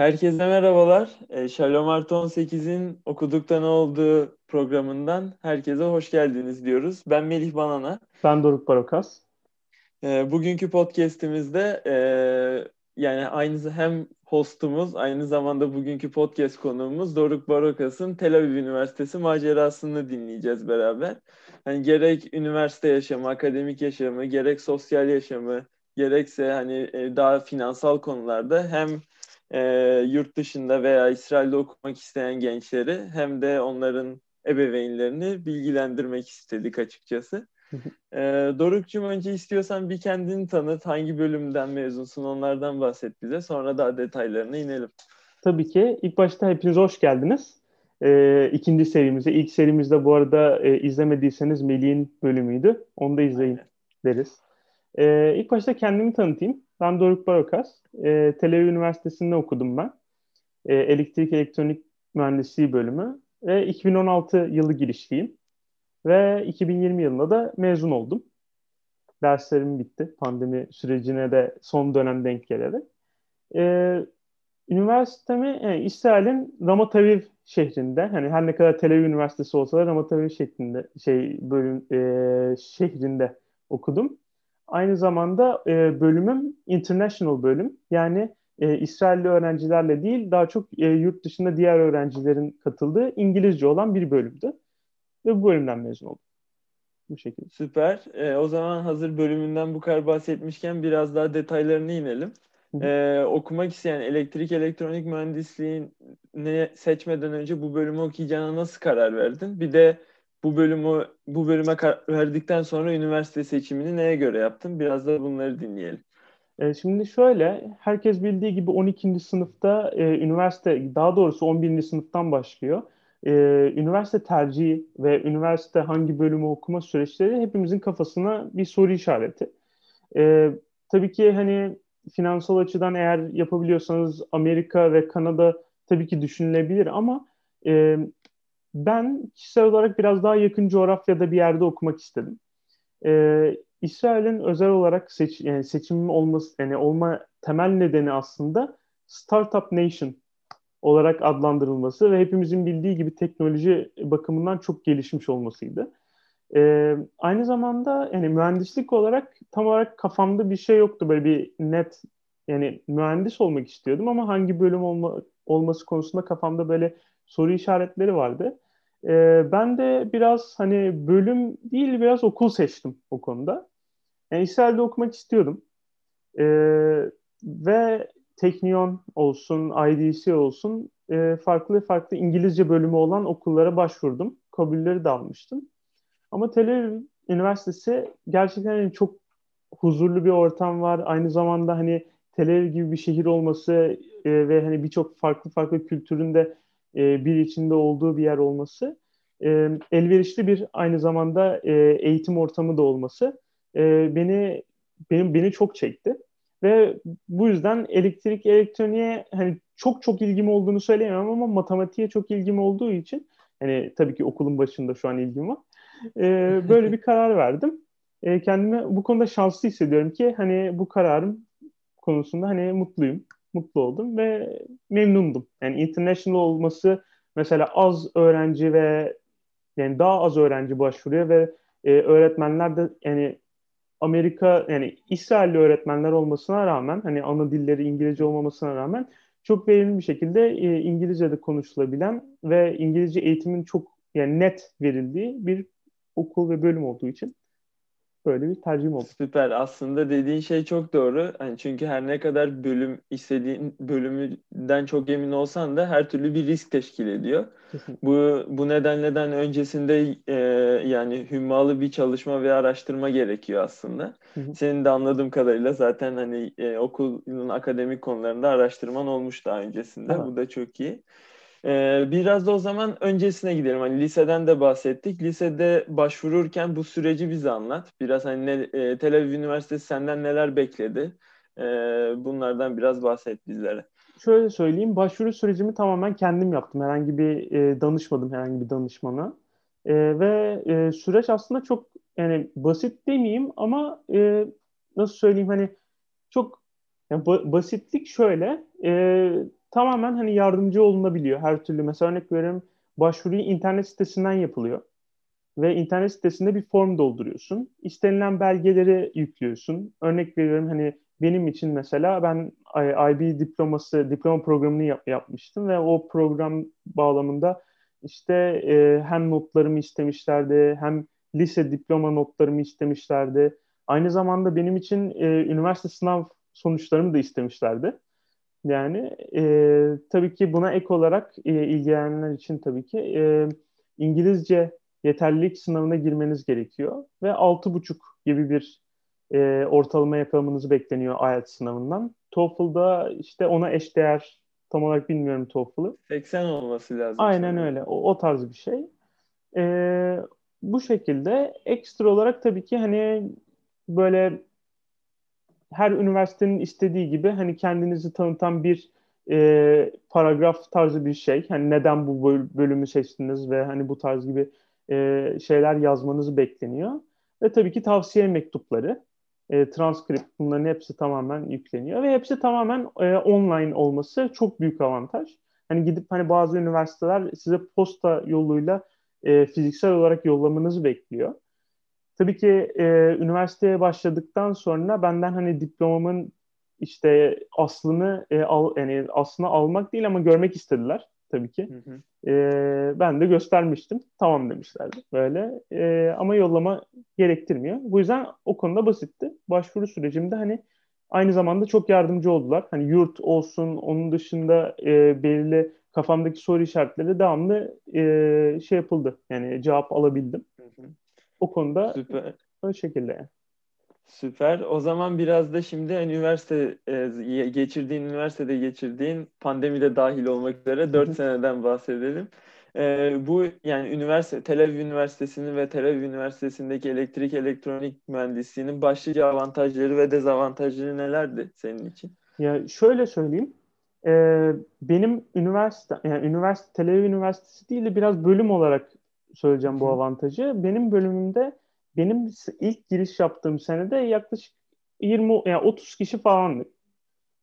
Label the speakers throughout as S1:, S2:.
S1: Herkese merhabalar. E, Shalom Artı 18'in Okudukta Ne Olduğu programından herkese hoş geldiniz diyoruz. Ben Melih Banana.
S2: Ben Doruk Barokas.
S1: E, bugünkü podcastimizde e, yani aynı hem hostumuz aynı zamanda bugünkü podcast konuğumuz Doruk Barokas'ın Tel Aviv Üniversitesi macerasını dinleyeceğiz beraber. Hani gerek üniversite yaşamı, akademik yaşamı, gerek sosyal yaşamı, gerekse hani e, daha finansal konularda hem e, yurt dışında veya İsrail'de okumak isteyen gençleri hem de onların ebeveynlerini bilgilendirmek istedik açıkçası. e, Doruk'cum önce istiyorsan bir kendini tanıt. Hangi bölümden mezunsun onlardan bahset bize. Sonra daha detaylarına inelim.
S2: Tabii ki. İlk başta hepiniz hoş geldiniz. E, ikinci serimize. İlk serimizde bu arada e, izlemediyseniz Melih'in bölümüydü. Onu da izleyin Aynen. deriz. E, ilk başta kendimi tanıtayım. Ben Doruk Barokas. E, Tel Aviv Üniversitesi'nde okudum ben. E, Elektrik Elektronik Mühendisliği bölümü. Ve 2016 yılı girişliyim. Ve 2020 yılında da mezun oldum. Derslerim bitti. Pandemi sürecine de son dönem denk gelerek. E, üniversitemi yani İsrail'in Ramat Aviv şehrinde hani her ne kadar Tel Aviv Üniversitesi olsa da Ramat Aviv şehrinde şey bölüm e, şehrinde okudum. Aynı zamanda e, bölümüm international bölüm. Yani e, İsrailli öğrencilerle değil daha çok e, yurt dışında diğer öğrencilerin katıldığı İngilizce olan bir bölümdü. Ve bu bölümden mezun oldum. Bu şekilde.
S1: Süper. E, o zaman hazır bölümünden bu kadar bahsetmişken biraz daha detaylarına inelim. Ee, okumak isteyen elektrik elektronik mühendisliğini seçmeden önce bu bölümü okuyacağına nasıl karar verdin? Bir de bu bölümü bu bölüme verdikten sonra üniversite seçimini neye göre yaptın? Biraz da bunları dinleyelim.
S2: E, şimdi şöyle, herkes bildiği gibi 12. sınıfta e, üniversite, daha doğrusu 11. sınıftan başlıyor. E, üniversite tercihi ve üniversite hangi bölümü okuma süreçleri hepimizin kafasına bir soru işareti. E, tabii ki hani finansal açıdan eğer yapabiliyorsanız Amerika ve Kanada tabii ki düşünülebilir ama e, ben kişisel olarak biraz daha yakın coğrafyada bir yerde okumak istedim. Ee, İsrail'in özel olarak seç, yani seçimim olması yani olma temel nedeni aslında Startup Nation olarak adlandırılması ve hepimizin bildiği gibi teknoloji bakımından çok gelişmiş olmasıydı. Ee, aynı zamanda yani mühendislik olarak tam olarak kafamda bir şey yoktu böyle bir net yani mühendis olmak istiyordum ama hangi bölüm olma, olması konusunda kafamda böyle soru işaretleri vardı. E, ben de biraz hani bölüm değil biraz okul seçtim o konuda. Yani İsrail'de okumak istiyordum. E, ve Teknion olsun, IDC olsun e, farklı farklı İngilizce bölümü olan okullara başvurdum. Kabulleri de almıştım. Ama Tel Aviv Üniversitesi gerçekten hani çok huzurlu bir ortam var. Aynı zamanda hani Tel Aviv gibi bir şehir olması e, ve hani birçok farklı farklı kültürün de e, bir içinde olduğu bir yer olması e, elverişli bir aynı zamanda e, eğitim ortamı da olması e, beni benim beni çok çekti ve bu yüzden elektrik elektroniğe hani çok çok ilgim olduğunu söyleyemem ama matematiğe çok ilgim olduğu için hani tabii ki okulun başında şu an ilgim var. E, böyle bir karar verdim. E, kendimi bu konuda şanslı hissediyorum ki hani bu kararım konusunda hani mutluyum mutlu oldum ve memnundum. Yani international olması mesela az öğrenci ve yani daha az öğrenci başvuruyor ve e, öğretmenler de yani Amerika yani İsrailli öğretmenler olmasına rağmen hani ana dilleri İngilizce olmamasına rağmen çok verimli bir şekilde e, İngilizce'de konuşulabilen ve İngilizce eğitimin çok yani net verildiği bir okul ve bölüm olduğu için böyle bir tercihim oldu.
S1: Süper. Aslında dediğin şey çok doğru. Hani çünkü her ne kadar bölüm istediğin bölümünden çok emin olsan da her türlü bir risk teşkil ediyor. Kesinlikle. Bu bu nedenleden öncesinde e, yani hümmalı bir çalışma ve araştırma gerekiyor aslında. Senin de anladığım kadarıyla zaten hani e, okulun akademik konularında araştırman olmuş daha öncesinde. Evet. Bu da çok iyi. Ee, biraz da o zaman öncesine gidelim. Hani liseden de bahsettik. Lisede başvururken bu süreci bize anlat. Biraz hani ne, e, Tel Aviv Üniversitesi senden neler bekledi? E, bunlardan biraz bahset bizlere.
S2: Şöyle söyleyeyim. Başvuru sürecimi tamamen kendim yaptım. Herhangi bir e, danışmadım herhangi bir danışmana. E, ve e, süreç aslında çok yani basit demeyeyim ama e, nasıl söyleyeyim hani çok yani basitlik şöyle e, tamamen hani yardımcı olunabiliyor her türlü. Mesela örnek veriyorum başvuruyu internet sitesinden yapılıyor. Ve internet sitesinde bir form dolduruyorsun. İstenilen belgeleri yüklüyorsun. Örnek veriyorum hani benim için mesela ben IB diploması, diploma programını yap, yapmıştım ve o program bağlamında işte e, hem notlarımı istemişlerdi hem lise diploma notlarımı istemişlerdi. Aynı zamanda benim için e, üniversite sınav sonuçlarımı da istemişlerdi. Yani e, tabii ki buna ek olarak e, ilgilenenler için tabii ki e, İngilizce yeterlilik sınavına girmeniz gerekiyor ve 6,5 gibi bir e, ortalama yakalamanız bekleniyor IELTS sınavından. TOEFL'da işte ona eşdeğer tam olarak bilmiyorum TOEFL'ı.
S1: 80 olması lazım.
S2: Aynen sanırım. öyle. O, o tarz bir şey. E, bu şekilde ekstra olarak tabii ki hani böyle her üniversitenin istediği gibi hani kendinizi tanıtan bir e, paragraf tarzı bir şey. Hani neden bu bölümü seçtiniz ve hani bu tarz gibi e, şeyler yazmanız bekleniyor. Ve tabii ki tavsiye mektupları, e, transkript bunların hepsi tamamen yükleniyor ve hepsi tamamen e, online olması çok büyük avantaj. Hani gidip hani bazı üniversiteler size posta yoluyla e, fiziksel olarak yollamanızı bekliyor. Tabii ki e, üniversiteye başladıktan sonra benden hani diplomamın işte aslını e, al, yani aslını almak değil ama görmek istediler tabii ki. Hı hı. E, ben de göstermiştim. Tamam demişlerdi böyle. E, ama yollama gerektirmiyor. Bu yüzden o konuda basitti. Başvuru sürecimde hani aynı zamanda çok yardımcı oldular. Hani yurt olsun, onun dışında e, belirli kafamdaki soru işaretleri devamlı e, şey yapıldı. Yani cevap alabildim. Hı hı. O konuda Süper. o şekilde yani.
S1: Süper. O zaman biraz da şimdi üniversite e, geçirdiğin, üniversitede geçirdiğin pandemide dahil olmak üzere 4 seneden bahsedelim. E, bu yani üniversite, Tel Aviv Üniversitesi'nin ve Tel Aviv Üniversitesi'ndeki elektrik elektronik mühendisliğinin başlıca avantajları ve dezavantajları nelerdi senin için?
S2: Ya şöyle söyleyeyim. E, benim üniversite, yani üniversite, Tel Aviv Üniversitesi değil de biraz bölüm olarak söyleyeceğim bu avantajı. Benim bölümümde benim ilk giriş yaptığım senede yaklaşık 20 yani 30 kişi falandı.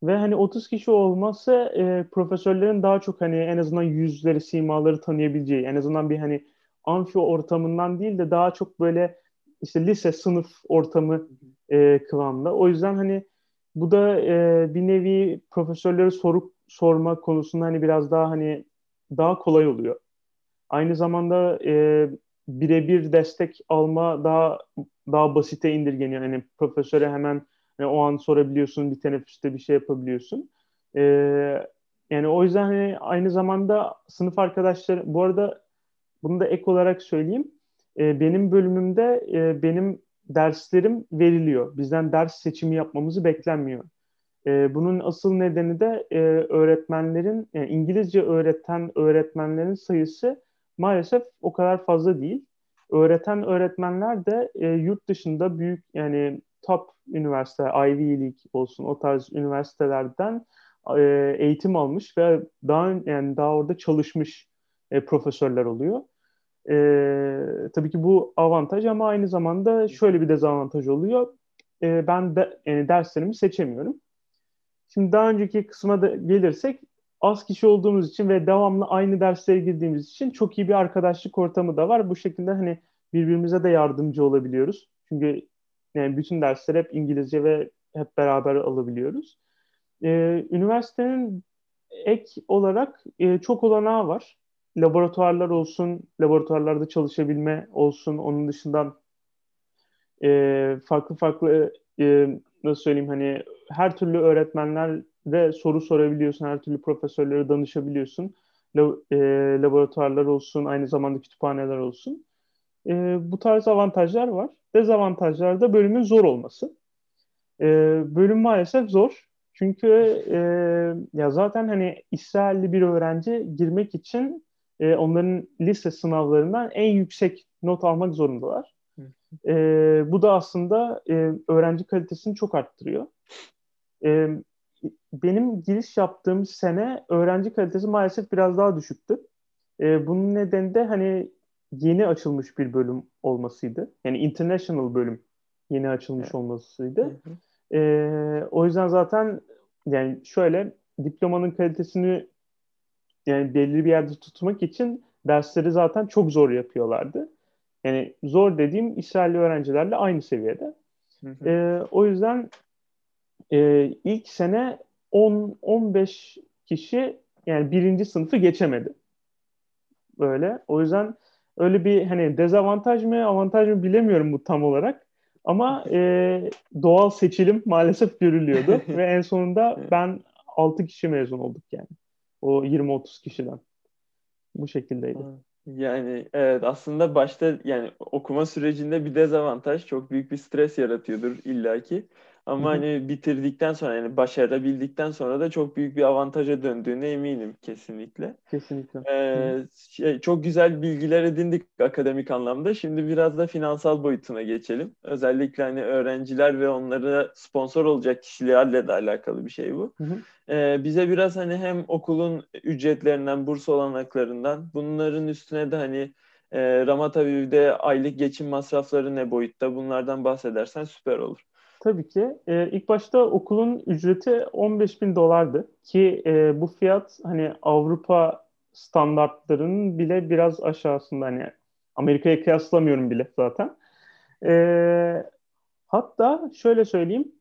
S2: Ve hani 30 kişi olması e, profesörlerin daha çok hani en azından yüzleri, simaları tanıyabileceği, en azından bir hani amfi ortamından değil de daha çok böyle işte lise sınıf ortamı e, kıvamda. O yüzden hani bu da e, bir nevi profesörlere soru sorma konusunda hani biraz daha hani daha kolay oluyor. Aynı zamanda e, birebir destek alma daha daha basite indirgeniyor. Yani profesöre hemen yani o an sorabiliyorsun, bir teneffüste bir şey yapabiliyorsun. Ee, yani o yüzden hani aynı zamanda sınıf arkadaşları, bu arada bunu da ek olarak söyleyeyim. Ee, benim bölümümde e, benim derslerim veriliyor. Bizden ders seçimi yapmamızı beklenmiyor. Ee, bunun asıl nedeni de e, öğretmenlerin, yani İngilizce öğreten öğretmenlerin sayısı maalesef o kadar fazla değil. Öğreten öğretmenler de e, yurt dışında büyük yani top üniversite, Ivy League olsun o tarz üniversitelerden e, eğitim almış ve daha yani daha orada çalışmış e, profesörler oluyor. E, tabii ki bu avantaj ama aynı zamanda şöyle bir dezavantaj oluyor. E, ben de yani derslerimi seçemiyorum. Şimdi daha önceki kısma da gelirsek az kişi olduğumuz için ve devamlı aynı derslere girdiğimiz için çok iyi bir arkadaşlık ortamı da var. Bu şekilde hani birbirimize de yardımcı olabiliyoruz. Çünkü yani bütün dersler hep İngilizce ve hep beraber alabiliyoruz. Ee, üniversitenin ek olarak e, çok olanağı var. Laboratuvarlar olsun, laboratuvarlarda çalışabilme olsun. Onun dışında e, farklı farklı e, nasıl söyleyeyim hani her türlü öğretmenler ve soru sorabiliyorsun. Her türlü profesörlere danışabiliyorsun. E, laboratuvarlar olsun, aynı zamanda kütüphaneler olsun. E, bu tarz avantajlar var. Dezavantajlar da bölümün zor olması. E, bölüm maalesef zor. Çünkü e, ya zaten hani İsrailli bir öğrenci girmek için e, onların lise sınavlarından en yüksek not almak zorundalar. E, bu da aslında e, öğrenci kalitesini çok arttırıyor. E, benim giriş yaptığım sene öğrenci kalitesi maalesef biraz daha düşüktü. E, bunun nedeni de hani yeni açılmış bir bölüm olmasıydı. Yani international bölüm yeni açılmış evet. olmasıydı. E, o yüzden zaten yani şöyle diplomanın kalitesini yani belli bir yerde tutmak için dersleri zaten çok zor yapıyorlardı. Yani zor dediğim İsrailli öğrencilerle aynı seviyede. Hı hı. E, o yüzden e, ilk sene 10-15 kişi yani birinci sınıfı geçemedi. Böyle. O yüzden öyle bir hani dezavantaj mı avantaj mı bilemiyorum bu tam olarak. Ama e, doğal seçilim maalesef görülüyordu ve en sonunda ben 6 kişi mezun olduk yani. O 20-30 kişiden. Bu şekildeydi.
S1: Yani evet aslında başta yani okuma sürecinde bir dezavantaj çok büyük bir stres yaratıyordur illaki. Ama hani bitirdikten sonra yani başarabildikten sonra da çok büyük bir avantaja döndüğüne eminim kesinlikle.
S2: Kesinlikle.
S1: Ee, şey, çok güzel bilgiler edindik akademik anlamda. Şimdi biraz da finansal boyutuna geçelim. Özellikle hani öğrenciler ve onlara sponsor olacak kişilerle de alakalı bir şey bu. Hı hı. Ee, bize biraz hani hem okulun ücretlerinden, burs olanaklarından bunların üstüne de hani e, Ramat Aviv'de aylık geçim masrafları ne boyutta bunlardan bahsedersen süper olur.
S2: Tabii ki. Ee, ilk başta okulun ücreti 15 bin dolardı ki e, bu fiyat hani Avrupa standartlarının bile biraz aşağısında hani Amerika'ya kıyaslamıyorum bile zaten. E, hatta şöyle söyleyeyim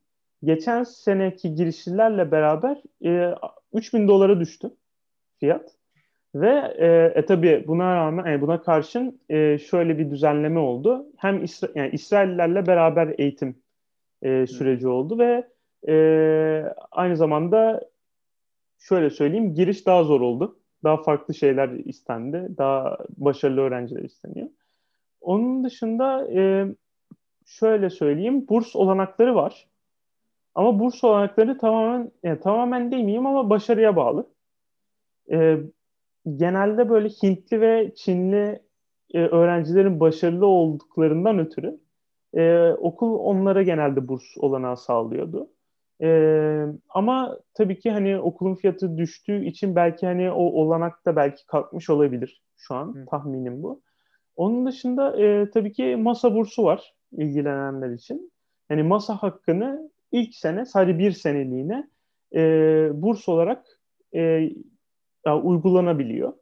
S2: geçen seneki girişlilerle beraber e, 3 bin dolara düştü fiyat. Ve e, e tabii buna rağmen yani buna karşın e, şöyle bir düzenleme oldu. Hem İsra yani İsraillilerle beraber eğitim e, süreci oldu ve e, aynı zamanda şöyle söyleyeyim giriş daha zor oldu. Daha farklı şeyler istendi. Daha başarılı öğrenciler isteniyor. Onun dışında e, şöyle söyleyeyim burs olanakları var. Ama burs olanakları tamamen yani tamamen demeyeyim ama başarıya bağlı. E, genelde böyle Hintli ve Çinli e, öğrencilerin başarılı olduklarından ötürü e, okul onlara genelde burs olanağı sağlıyordu. E, ama tabii ki hani okulun fiyatı düştüğü için belki hani o olanak da belki kalkmış olabilir şu an Hı. tahminim bu. Onun dışında e, tabii ki masa bursu var ilgilenenler için. Yani masa hakkını ilk sene sadece bir seneliğine e, burs olarak e, uygulanabiliyor.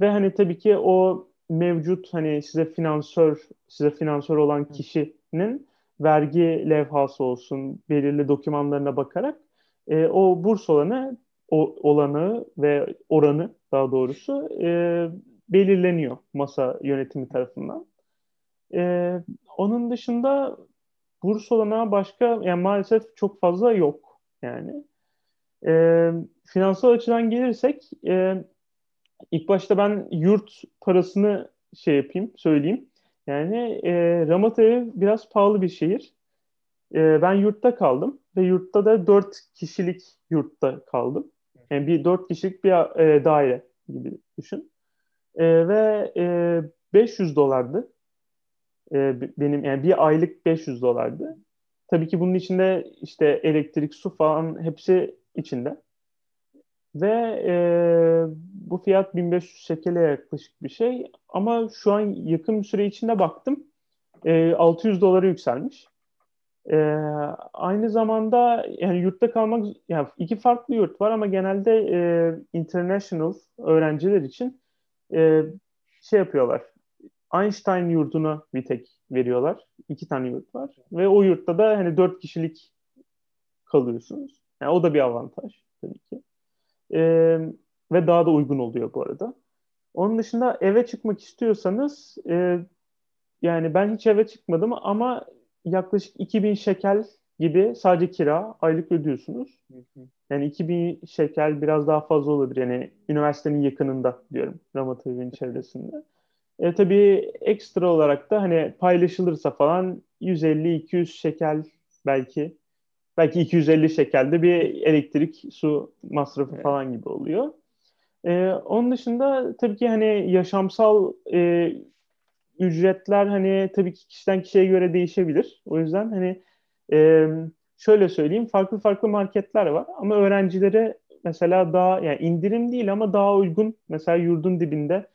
S2: Ve hani tabii ki o mevcut hani size finansör size finansör olan kişinin vergi levhası olsun belirli dokümanlarına bakarak e, o burs olanı o olanı ve oranı daha doğrusu e, belirleniyor masa yönetimi tarafından. E, onun dışında burs olanağı başka yani maalesef çok fazla yok yani. E, finansal açıdan gelirsek e, ilk başta ben yurt parasını şey yapayım, söyleyeyim. Yani e, Ramataev biraz pahalı bir şehir. E, ben yurtta kaldım ve yurtta da dört kişilik yurtta kaldım. Yani bir dört kişilik bir e, daire gibi düşün. E, ve e, 500 dolardı. E, benim yani bir aylık 500 dolardı. Tabii ki bunun içinde işte elektrik, su falan hepsi içinde. Ve e, bu fiyat 1500 şekele yaklaşık bir şey. Ama şu an yakın bir süre içinde baktım. E, 600 dolara yükselmiş. E, aynı zamanda yani yurtta kalmak yani iki farklı yurt var ama genelde e, international öğrenciler için e, şey yapıyorlar. Einstein yurduna bir tek veriyorlar. İki tane yurt var. Ve o yurtta da hani dört kişilik kalıyorsunuz. Yani o da bir avantaj tabii ki. E, ve daha da uygun oluyor bu arada. Onun dışında eve çıkmak istiyorsanız e, yani ben hiç eve çıkmadım ama yaklaşık 2000 şekel gibi sadece kira aylık ödüyorsunuz. Yani 2000 şekel biraz daha fazla olabilir. Yani üniversitenin yakınında diyorum Ramat Evi'nin çevresinde. E, tabii ekstra olarak da hani paylaşılırsa falan 150-200 şekel belki belki 250 şekelde bir elektrik, su masrafı evet. falan gibi oluyor. Ee, onun dışında tabii ki hani yaşamsal e, ücretler hani tabii ki kişiden kişiye göre değişebilir. O yüzden hani e, şöyle söyleyeyim farklı farklı marketler var ama öğrencilere mesela daha yani indirim değil ama daha uygun mesela yurdun dibinde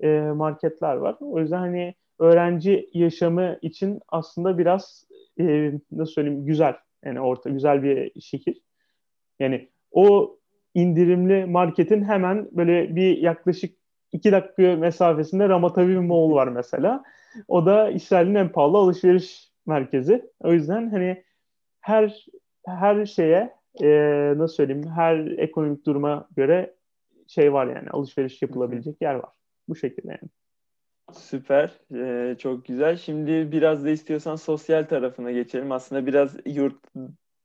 S2: e, marketler var. O yüzden hani öğrenci yaşamı için aslında biraz e, nasıl söyleyeyim güzel yani orta güzel bir şehir. Yani o indirimli marketin hemen böyle bir yaklaşık iki dakika mesafesinde Ramat Aviv Mall var mesela. O da İsrail'in en pahalı alışveriş merkezi. O yüzden hani her her şeye e, nasıl söyleyeyim her ekonomik duruma göre şey var yani alışveriş yapılabilecek yer var. Bu şekilde yani.
S1: Süper. Ee, çok güzel. Şimdi biraz da istiyorsan sosyal tarafına geçelim. Aslında biraz yurt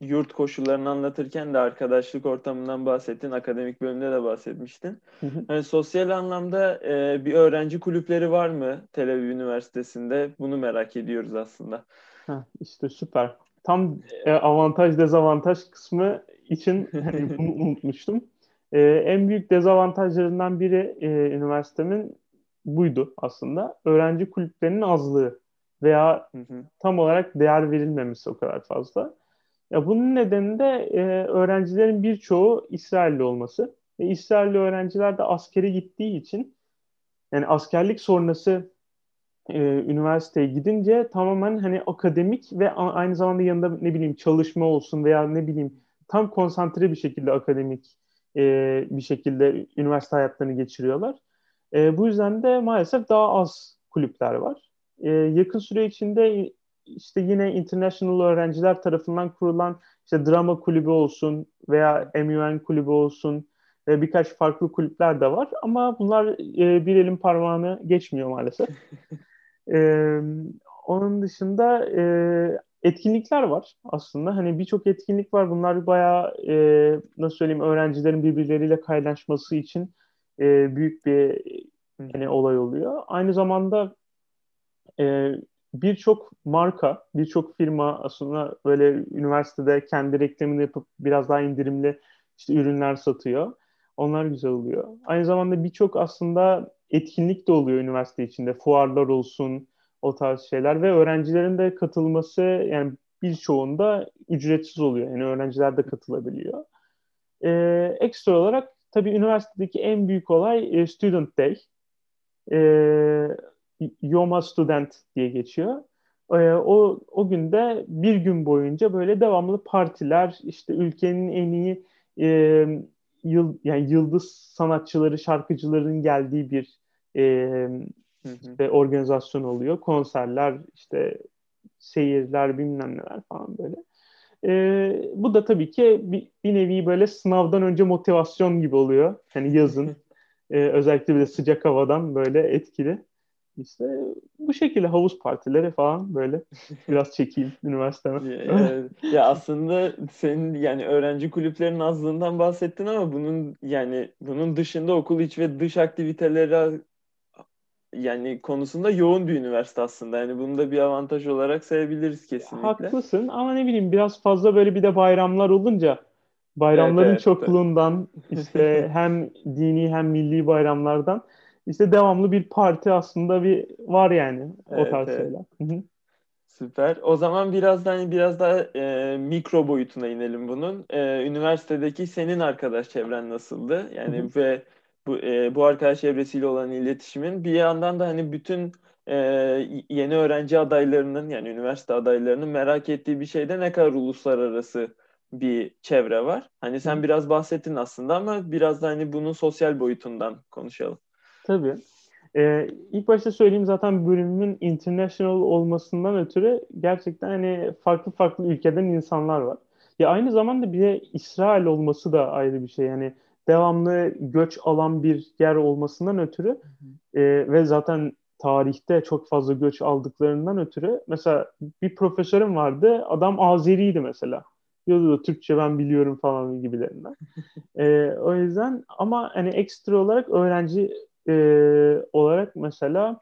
S1: yurt koşullarını anlatırken de arkadaşlık ortamından bahsettin. Akademik bölümde de bahsetmiştin. Yani sosyal anlamda e, bir öğrenci kulüpleri var mı Tel Aviv Üniversitesi'nde? Bunu merak ediyoruz aslında.
S2: Heh, işte süper. Tam e, avantaj dezavantaj kısmı için hani bunu unutmuştum. E, en büyük dezavantajlarından biri e, üniversitemin buydu aslında. Öğrenci kulüplerinin azlığı veya hı hı. tam olarak değer verilmemesi o kadar fazla. Ya bunun nedeni de e, öğrencilerin birçoğu İsrailli olması. Ve İsrailli öğrenciler de askere gittiği için yani askerlik sonrası e, üniversiteye gidince tamamen hani akademik ve aynı zamanda yanında ne bileyim çalışma olsun veya ne bileyim tam konsantre bir şekilde akademik e, bir şekilde üniversite hayatlarını geçiriyorlar. E, bu yüzden de maalesef daha az kulüpler var. E, yakın süre içinde işte yine international öğrenciler tarafından kurulan işte drama kulübü olsun veya MUN kulübü olsun ve birkaç farklı kulüpler de var ama bunlar e, bir elin parmağını geçmiyor maalesef. e, onun dışında e, etkinlikler var aslında. Hani birçok etkinlik var. Bunlar bayağı e, nasıl söyleyeyim öğrencilerin birbirleriyle kaynaşması için e, büyük bir yani olay oluyor. Aynı zamanda e, birçok marka, birçok firma aslında böyle üniversitede kendi reklamını yapıp biraz daha indirimli işte ürünler satıyor. Onlar güzel oluyor. Aynı zamanda birçok aslında etkinlik de oluyor üniversite içinde. Fuarlar olsun, o tarz şeyler ve öğrencilerin de katılması yani birçoğunda ücretsiz oluyor. Yani öğrenciler de katılabiliyor. Ee, ekstra olarak tabii üniversitedeki en büyük olay e, Student Day. Ee, Yoma Student diye geçiyor. Ee, o, o günde bir gün boyunca böyle devamlı partiler, işte ülkenin en iyi e, yıl, yani yıldız sanatçıları, şarkıcıların geldiği bir e, işte organizasyon oluyor. Konserler, işte seyirler, bilmem neler falan böyle. E, bu da tabii ki bir, bir nevi böyle sınavdan önce motivasyon gibi oluyor. Hani yazın e, özellikle bir de sıcak havadan böyle etkili. İşte bu şekilde havuz partileri falan böyle biraz çekeyim üniversiteme.
S1: ya, ya aslında senin yani öğrenci kulüplerinin azlığından bahsettin ama bunun yani bunun dışında okul iç ve dış aktiviteleri yani konusunda yoğun bir üniversite aslında. Yani bunu da bir avantaj olarak sayabiliriz kesinlikle.
S2: Haklısın ama ne bileyim biraz fazla böyle bir de bayramlar olunca bayramların evet, evet, çokluğundan işte hem dini hem milli bayramlardan işte devamlı bir parti aslında bir var yani evet, o tarz evet. şeyler.
S1: Süper. O zaman biraz da hani biraz daha e, mikro boyutuna inelim bunun. E, üniversitedeki senin arkadaş çevren nasıldı? Yani Hı-hı. ve bu e, bu arkadaş çevresiyle olan iletişimin bir yandan da hani bütün e, yeni öğrenci adaylarının yani üniversite adaylarının merak ettiği bir şeyde ne kadar uluslararası bir çevre var. Hani sen biraz bahsettin aslında ama biraz da hani bunun sosyal boyutundan konuşalım.
S2: Tabii. Ee, ilk başta söyleyeyim zaten bölümümün international olmasından ötürü gerçekten hani farklı farklı ülkeden insanlar var. Ya aynı zamanda bir de İsrail olması da ayrı bir şey. Yani devamlı göç alan bir yer olmasından ötürü e, ve zaten tarihte çok fazla göç aldıklarından ötürü mesela bir profesörüm vardı adam Azeriydi mesela diyordu da Türkçe ben biliyorum falan gibilerinden. e, o yüzden ama hani ekstra olarak öğrenci e, olarak mesela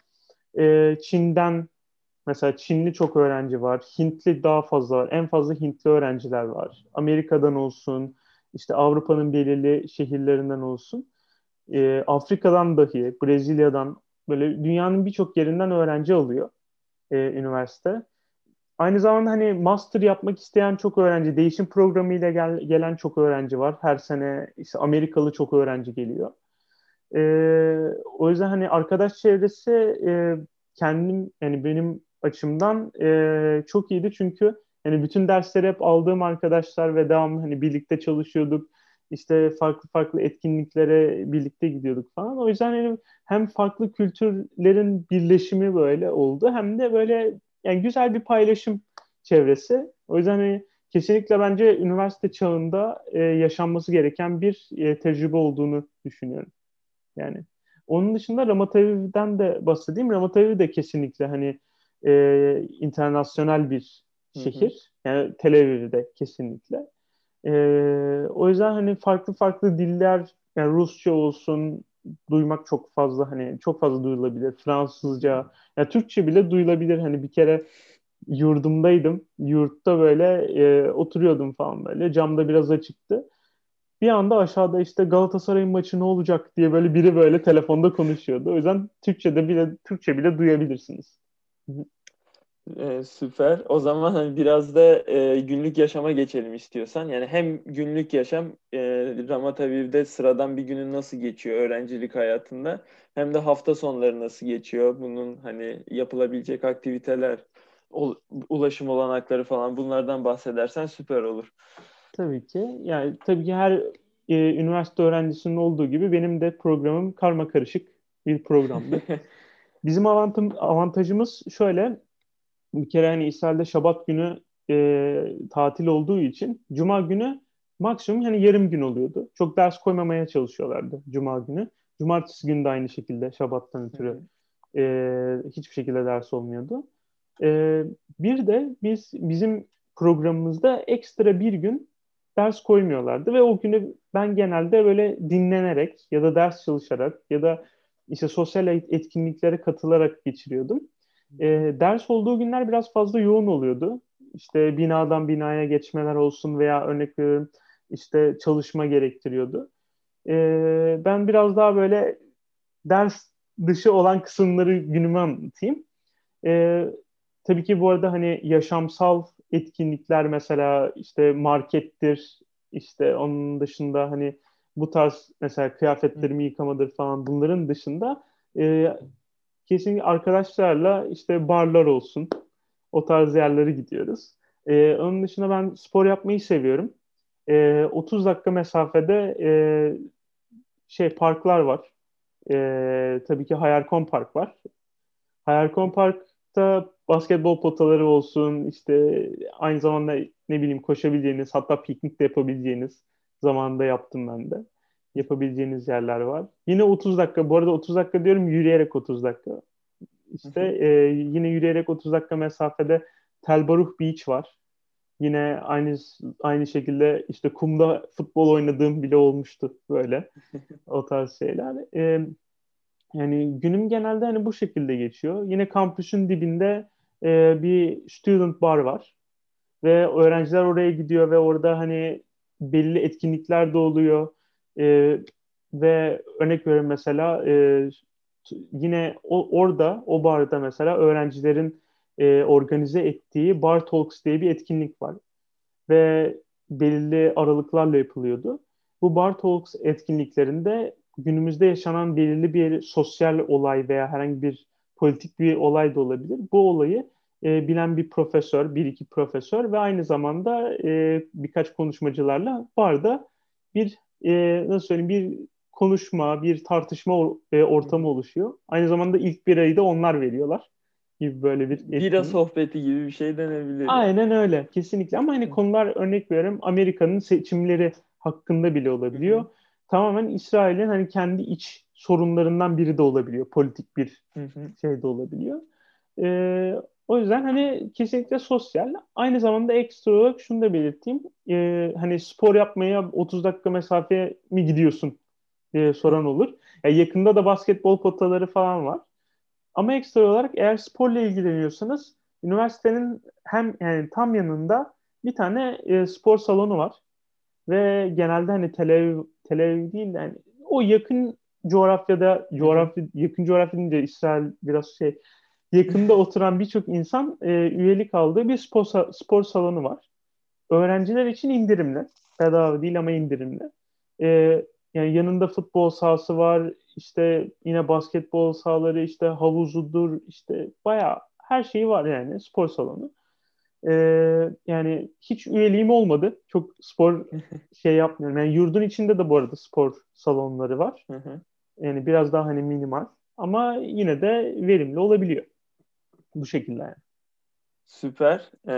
S2: e, Çin'den mesela Çinli çok öğrenci var. Hintli daha fazla var. En fazla Hintli öğrenciler var. Amerika'dan olsun, işte Avrupa'nın belirli şehirlerinden olsun. E, Afrika'dan dahi, Brezilya'dan böyle dünyanın birçok yerinden öğrenci alıyor e, üniversite. Aynı zamanda hani master yapmak isteyen çok öğrenci, değişim programıyla gel, gelen çok öğrenci var. Her sene işte Amerikalı çok öğrenci geliyor. E, o yüzden hani arkadaş çevresi e, kendim yani benim açımdan e, çok iyiydi çünkü yani bütün dersleri hep aldığım arkadaşlar ve devamlı hani birlikte çalışıyorduk. işte farklı farklı etkinliklere birlikte gidiyorduk falan. O yüzden yani hem farklı kültürlerin birleşimi böyle oldu hem de böyle yani güzel bir paylaşım çevresi. O yüzden hani kesinlikle bence üniversite çağında e, yaşanması gereken bir e, tecrübe olduğunu düşünüyorum. Yani onun dışında Ramataviv'den de bahsedeyim. Ramataviv de kesinlikle hani e, internasyonel bir şehir. Yani Tel Aviv'de kesinlikle. E, o yüzden hani farklı farklı diller yani Rusça olsun duymak çok fazla hani çok fazla duyulabilir. Fransızca, yani Türkçe bile duyulabilir. Hani bir kere yurdumdaydım. Yurtta böyle e, oturuyordum falan böyle. Camda biraz açıktı. Bir anda aşağıda işte Galatasaray'ın maçı ne olacak diye böyle biri böyle telefonda konuşuyordu. O yüzden Türkçe'de bile Türkçe bile duyabilirsiniz.
S1: Ee, süper. O zaman hani biraz da e, günlük yaşama geçelim istiyorsan. Yani hem günlük yaşam e, Ramat Aviv'de sıradan bir günün nasıl geçiyor öğrencilik hayatında hem de hafta sonları nasıl geçiyor? Bunun hani yapılabilecek aktiviteler, ulaşım olanakları falan bunlardan bahsedersen süper olur.
S2: Tabii ki. Yani tabii ki her e, üniversite öğrencisinin olduğu gibi benim de programım karma karışık bir programdı. Bizim avantajımız şöyle bir kere hani İsrail'de Şabat günü e, tatil olduğu için Cuma günü maksimum hani yarım gün oluyordu. Çok ders koymamaya çalışıyorlardı Cuma günü. Cumartesi günü de aynı şekilde Şabat'tan ötürü e, hiçbir şekilde ders olmuyordu. E, bir de biz bizim programımızda ekstra bir gün ders koymuyorlardı ve o günü ben genelde böyle dinlenerek ya da ders çalışarak ya da işte sosyal etkinliklere katılarak geçiriyordum. E, ders olduğu günler biraz fazla yoğun oluyordu. İşte binadan binaya geçmeler olsun veya örnek veriyorum işte çalışma gerektiriyordu. E, ben biraz daha böyle ders dışı olan kısımları günüme anlatayım. E, tabii ki bu arada hani yaşamsal etkinlikler mesela işte markettir, işte onun dışında hani bu tarz mesela kıyafetlerimi yıkamadır falan bunların dışında e, kesinlikle arkadaşlarla işte barlar olsun o tarz yerlere gidiyoruz. E, onun dışında ben spor yapmayı seviyorum. E, 30 dakika mesafede e, şey parklar var. E, tabii ki Hayalkon Park var. Hayalkon Park'ta basketbol potaları olsun, işte aynı zamanda ne bileyim koşabileceğiniz, hatta piknik de yapabileceğiniz zamanında yaptım ben de yapabileceğiniz yerler var. Yine 30 dakika, bu arada 30 dakika diyorum yürüyerek 30 dakika. İşte e, yine yürüyerek 30 dakika mesafede Telbaruh Beach var. Yine aynı aynı şekilde işte kumda futbol oynadığım bile olmuştu böyle. o tarz şeyler. E, yani günüm genelde hani bu şekilde geçiyor. Yine kampüsün dibinde e, bir student bar var. Ve öğrenciler oraya gidiyor ve orada hani belli etkinlikler de oluyor e, ve örnek veriyorum mesela e, yine o, orada o barda mesela öğrencilerin e, organize ettiği Bar Talks diye bir etkinlik var. Ve belirli aralıklarla yapılıyordu. Bu Bar Talks etkinliklerinde günümüzde yaşanan belirli bir sosyal olay veya herhangi bir politik bir olay da olabilir. Bu olayı e, bilen bir profesör, bir iki profesör ve aynı zamanda e, birkaç konuşmacılarla barda bir e, nasıl söyleyeyim bir konuşma, bir tartışma e, ortamı oluşuyor. Aynı zamanda ilk bir ayı da onlar veriyorlar gibi böyle bir etkinlik.
S1: Bira sohbeti gibi bir şey denebilir.
S2: Aynen öyle. Kesinlikle. Ama hani konular örnek veriyorum Amerika'nın seçimleri hakkında bile olabiliyor. Hı-hı. Tamamen İsrail'in hani kendi iç sorunlarından biri de olabiliyor. Politik bir Hı-hı. şey de olabiliyor. Ee, o yüzden hani kesinlikle sosyal. Aynı zamanda ekstra olarak şunu da belirteyim. Ee, hani spor yapmaya 30 dakika mesafe mi gidiyorsun diye soran olur. Yani yakında da basketbol potaları falan var. Ama ekstra olarak eğer sporla ilgileniyorsanız üniversitenin hem yani tam yanında bir tane e, spor salonu var. Ve genelde hani Tel Aviv değil yani o yakın coğrafyada coğrafya yakın coğrafya deyince İsrail biraz şey yakında oturan birçok insan e, üyelik aldığı bir spor, spor salonu var. Öğrenciler için indirimli. Bedava değil ama indirimli. E, yani yanında futbol sahası var. İşte yine basketbol sahaları, işte havuzudur, işte bayağı her şeyi var yani spor salonu. Ee, yani hiç üyeliğim olmadı. Çok spor şey yapmıyorum. Yani yurdun içinde de bu arada spor salonları var. Yani biraz daha hani minimal. Ama yine de verimli olabiliyor. Bu şekilde yani.
S1: Süper. Ee,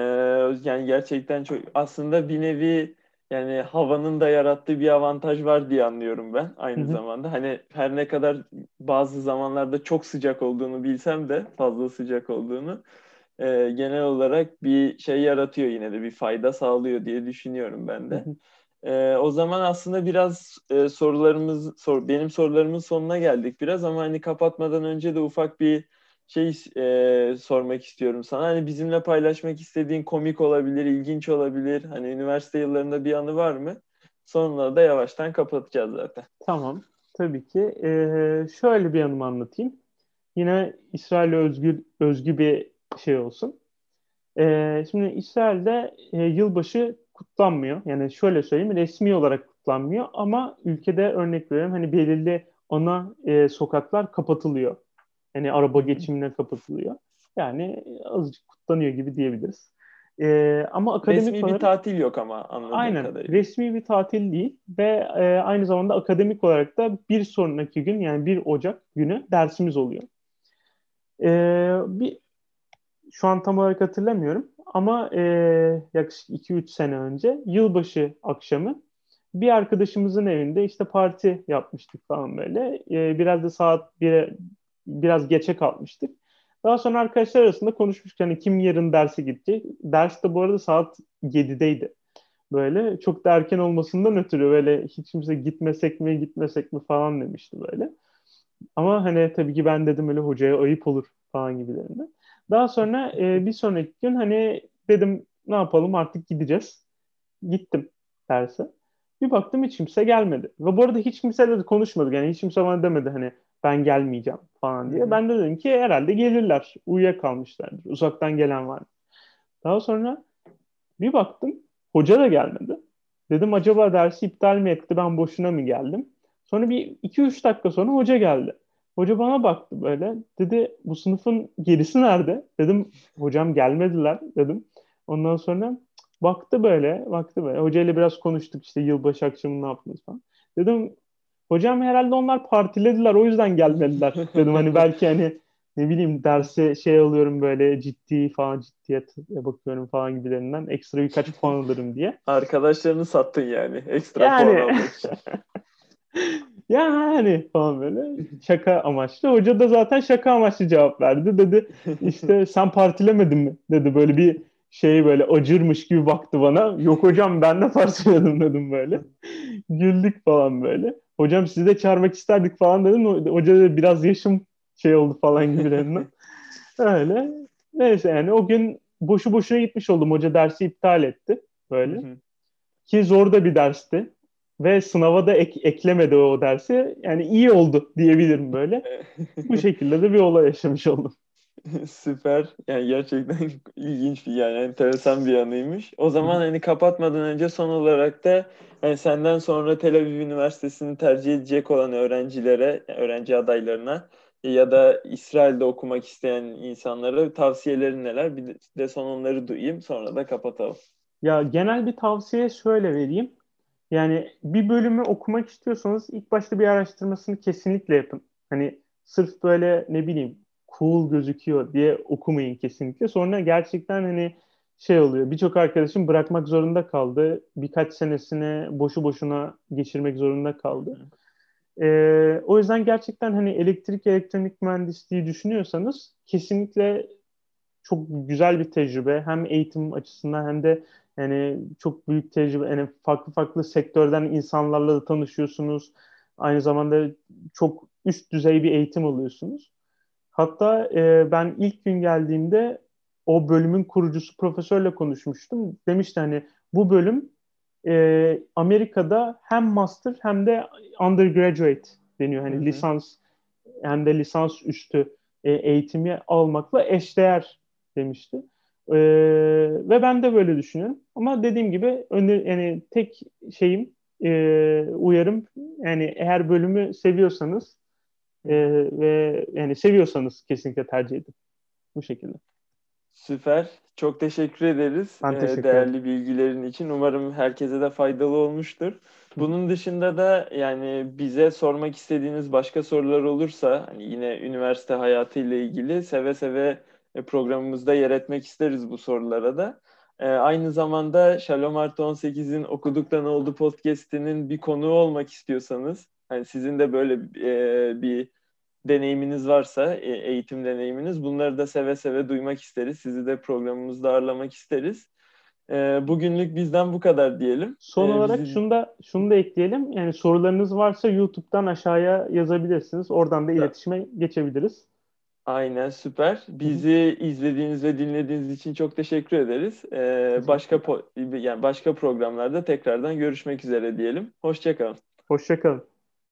S1: yani gerçekten çok aslında bir nevi yani havanın da yarattığı bir avantaj var diye anlıyorum ben aynı Hı-hı. zamanda. Hani her ne kadar bazı zamanlarda çok sıcak olduğunu bilsem de fazla sıcak olduğunu e, genel olarak bir şey yaratıyor yine de bir fayda sağlıyor diye düşünüyorum ben de. E, o zaman aslında biraz e, sorularımız sor, benim sorularımın sonuna geldik biraz ama hani kapatmadan önce de ufak bir şey e, sormak istiyorum sana. Hani bizimle paylaşmak istediğin komik olabilir, ilginç olabilir. Hani üniversite yıllarında bir anı var mı? Sonunda da yavaştan kapatacağız zaten.
S2: Tamam. Tabii ki. Ee, şöyle bir anımı anlatayım. Yine İsrail'e özgü, özgü bir şey olsun. Ee, şimdi İsrail'de e, yılbaşı kutlanmıyor. Yani şöyle söyleyeyim resmi olarak kutlanmıyor ama ülkede örnek veriyorum hani belirli ana e, sokaklar kapatılıyor. Yani araba geçimine kapatılıyor. Yani azıcık kutlanıyor gibi diyebiliriz. Ee, ama akademik
S1: resmi olarak, bir tatil yok ama anladığım
S2: aynen,
S1: kadarıyla.
S2: Resmi bir tatil değil ve e, aynı zamanda akademik olarak da bir sonraki gün yani 1 Ocak günü dersimiz oluyor. Ee, bir şu an tam olarak hatırlamıyorum ama e, yaklaşık 2-3 sene önce yılbaşı akşamı bir arkadaşımızın evinde işte parti yapmıştık falan böyle. E, biraz da saat 1'e biraz geçe kalmıştık. Daha sonra arkadaşlar arasında konuşmuştuk hani kim yarın derse gidecek. Ders de bu arada saat 7'deydi. Böyle çok da erken olmasından ötürü böyle hiç kimse gitmesek mi gitmesek mi falan demişti böyle. Ama hani tabii ki ben dedim öyle hocaya ayıp olur falan gibilerinden. Daha sonra e, bir sonraki gün hani dedim ne yapalım artık gideceğiz. Gittim derse. Bir baktım hiç kimse gelmedi. Ve bu arada hiç kimseyle de konuşmadık. Yani hiç kimse bana demedi hani ben gelmeyeceğim falan diye. Ben de dedim ki herhalde gelirler. Uyuyakalmışlardır. Uzaktan gelen var. Daha sonra bir baktım hoca da gelmedi. Dedim acaba dersi iptal mi etti ben boşuna mı geldim? Sonra bir 2-3 dakika sonra hoca geldi. Hoca bana baktı böyle. Dedi bu sınıfın gerisi nerede? Dedim hocam gelmediler dedim. Ondan sonra baktı böyle, baktı böyle. Hocayla biraz konuştuk işte yılbaşı akşamı ne yaptınız falan. Dedim hocam herhalde onlar partilediler o yüzden gelmediler. dedim hani belki hani ne bileyim derse şey alıyorum böyle ciddi falan ciddiyet bakıyorum falan gibilerinden ekstra birkaç puan alırım diye.
S1: Arkadaşlarını sattın yani ekstra yani... puan almak için.
S2: yani falan böyle şaka amaçlı. Hoca da zaten şaka amaçlı cevap verdi. Dedi işte sen partilemedin mi? Dedi böyle bir şey böyle acırmış gibi baktı bana. Yok hocam ben de partiledim dedim böyle. Güldük falan böyle. Hocam sizi de çağırmak isterdik falan dedim. Hoca da biraz yaşım şey oldu falan gibilerinden. Öyle. Neyse yani o gün boşu boşuna gitmiş oldum. Hoca dersi iptal etti. Böyle. Ki zor da bir dersti ve sınava da ek, eklemedi o dersi. Yani iyi oldu diyebilirim böyle. Bu şekilde de bir olay yaşamış oldum.
S1: Süper. Yani gerçekten ilginç bir yani enteresan bir anıymış. O zaman hani kapatmadan önce son olarak da yani senden sonra Tel Aviv Üniversitesi'ni tercih edecek olan öğrencilere, öğrenci adaylarına ya da İsrail'de okumak isteyen insanlara tavsiyelerin neler? Bir de son onları duyayım sonra da kapatalım.
S2: Ya genel bir tavsiye şöyle vereyim. Yani bir bölümü okumak istiyorsanız ilk başta bir araştırmasını kesinlikle yapın. Hani sırf böyle ne bileyim cool gözüküyor diye okumayın kesinlikle. Sonra gerçekten hani şey oluyor. Birçok arkadaşım bırakmak zorunda kaldı. Birkaç senesini boşu boşuna geçirmek zorunda kaldı. Ee, o yüzden gerçekten hani elektrik elektronik mühendisliği düşünüyorsanız kesinlikle çok güzel bir tecrübe. Hem eğitim açısından hem de yani çok büyük tecrübe. Yani farklı farklı sektörden insanlarla da tanışıyorsunuz. Aynı zamanda çok üst düzey bir eğitim alıyorsunuz. Hatta e, ben ilk gün geldiğimde o bölümün kurucusu profesörle konuşmuştum. Demişti hani bu bölüm e, Amerika'da hem master hem de undergraduate deniyor. Hani hı hı. lisans hem de lisans üstü e, eğitimi almakla eşdeğer demişti. E, ve ben de böyle düşünüyorum. Ama dediğim gibi öne, yani tek şeyim e, uyarım yani eğer bölümü seviyorsanız e, ve yani seviyorsanız kesinlikle tercih edin. Bu şekilde.
S1: Süper. Çok teşekkür ederiz
S2: Ben
S1: e,
S2: teşekkür
S1: değerli
S2: ederim.
S1: bilgilerin için. Umarım herkese de faydalı olmuştur. Bunun dışında da yani bize sormak istediğiniz başka sorular olursa hani yine üniversite hayatı ile ilgili seve seve e, programımızda yer etmek isteriz bu sorulara da. E, aynı zamanda Shalom Artı 18'in Okuduktan Oldu podcast'inin bir konuğu olmak istiyorsanız hani sizin de böyle e, bir deneyiminiz varsa, e, eğitim deneyiminiz bunları da seve seve duymak isteriz. Sizi de programımızda ağırlamak isteriz. E, bugünlük bizden bu kadar diyelim.
S2: Son
S1: E,
S2: olarak
S1: bizi-
S2: şunu da şunu da ekleyelim. Yani sorularınız varsa YouTube'dan aşağıya yazabilirsiniz. Oradan da iletişime geçebiliriz.
S1: Aynen süper. Bizi izlediğiniz ve dinlediğiniz için çok teşekkür ederiz. E, başka po- yani başka programlarda tekrardan görüşmek üzere diyelim. Hoşçakalın.
S2: Hoşça kalın.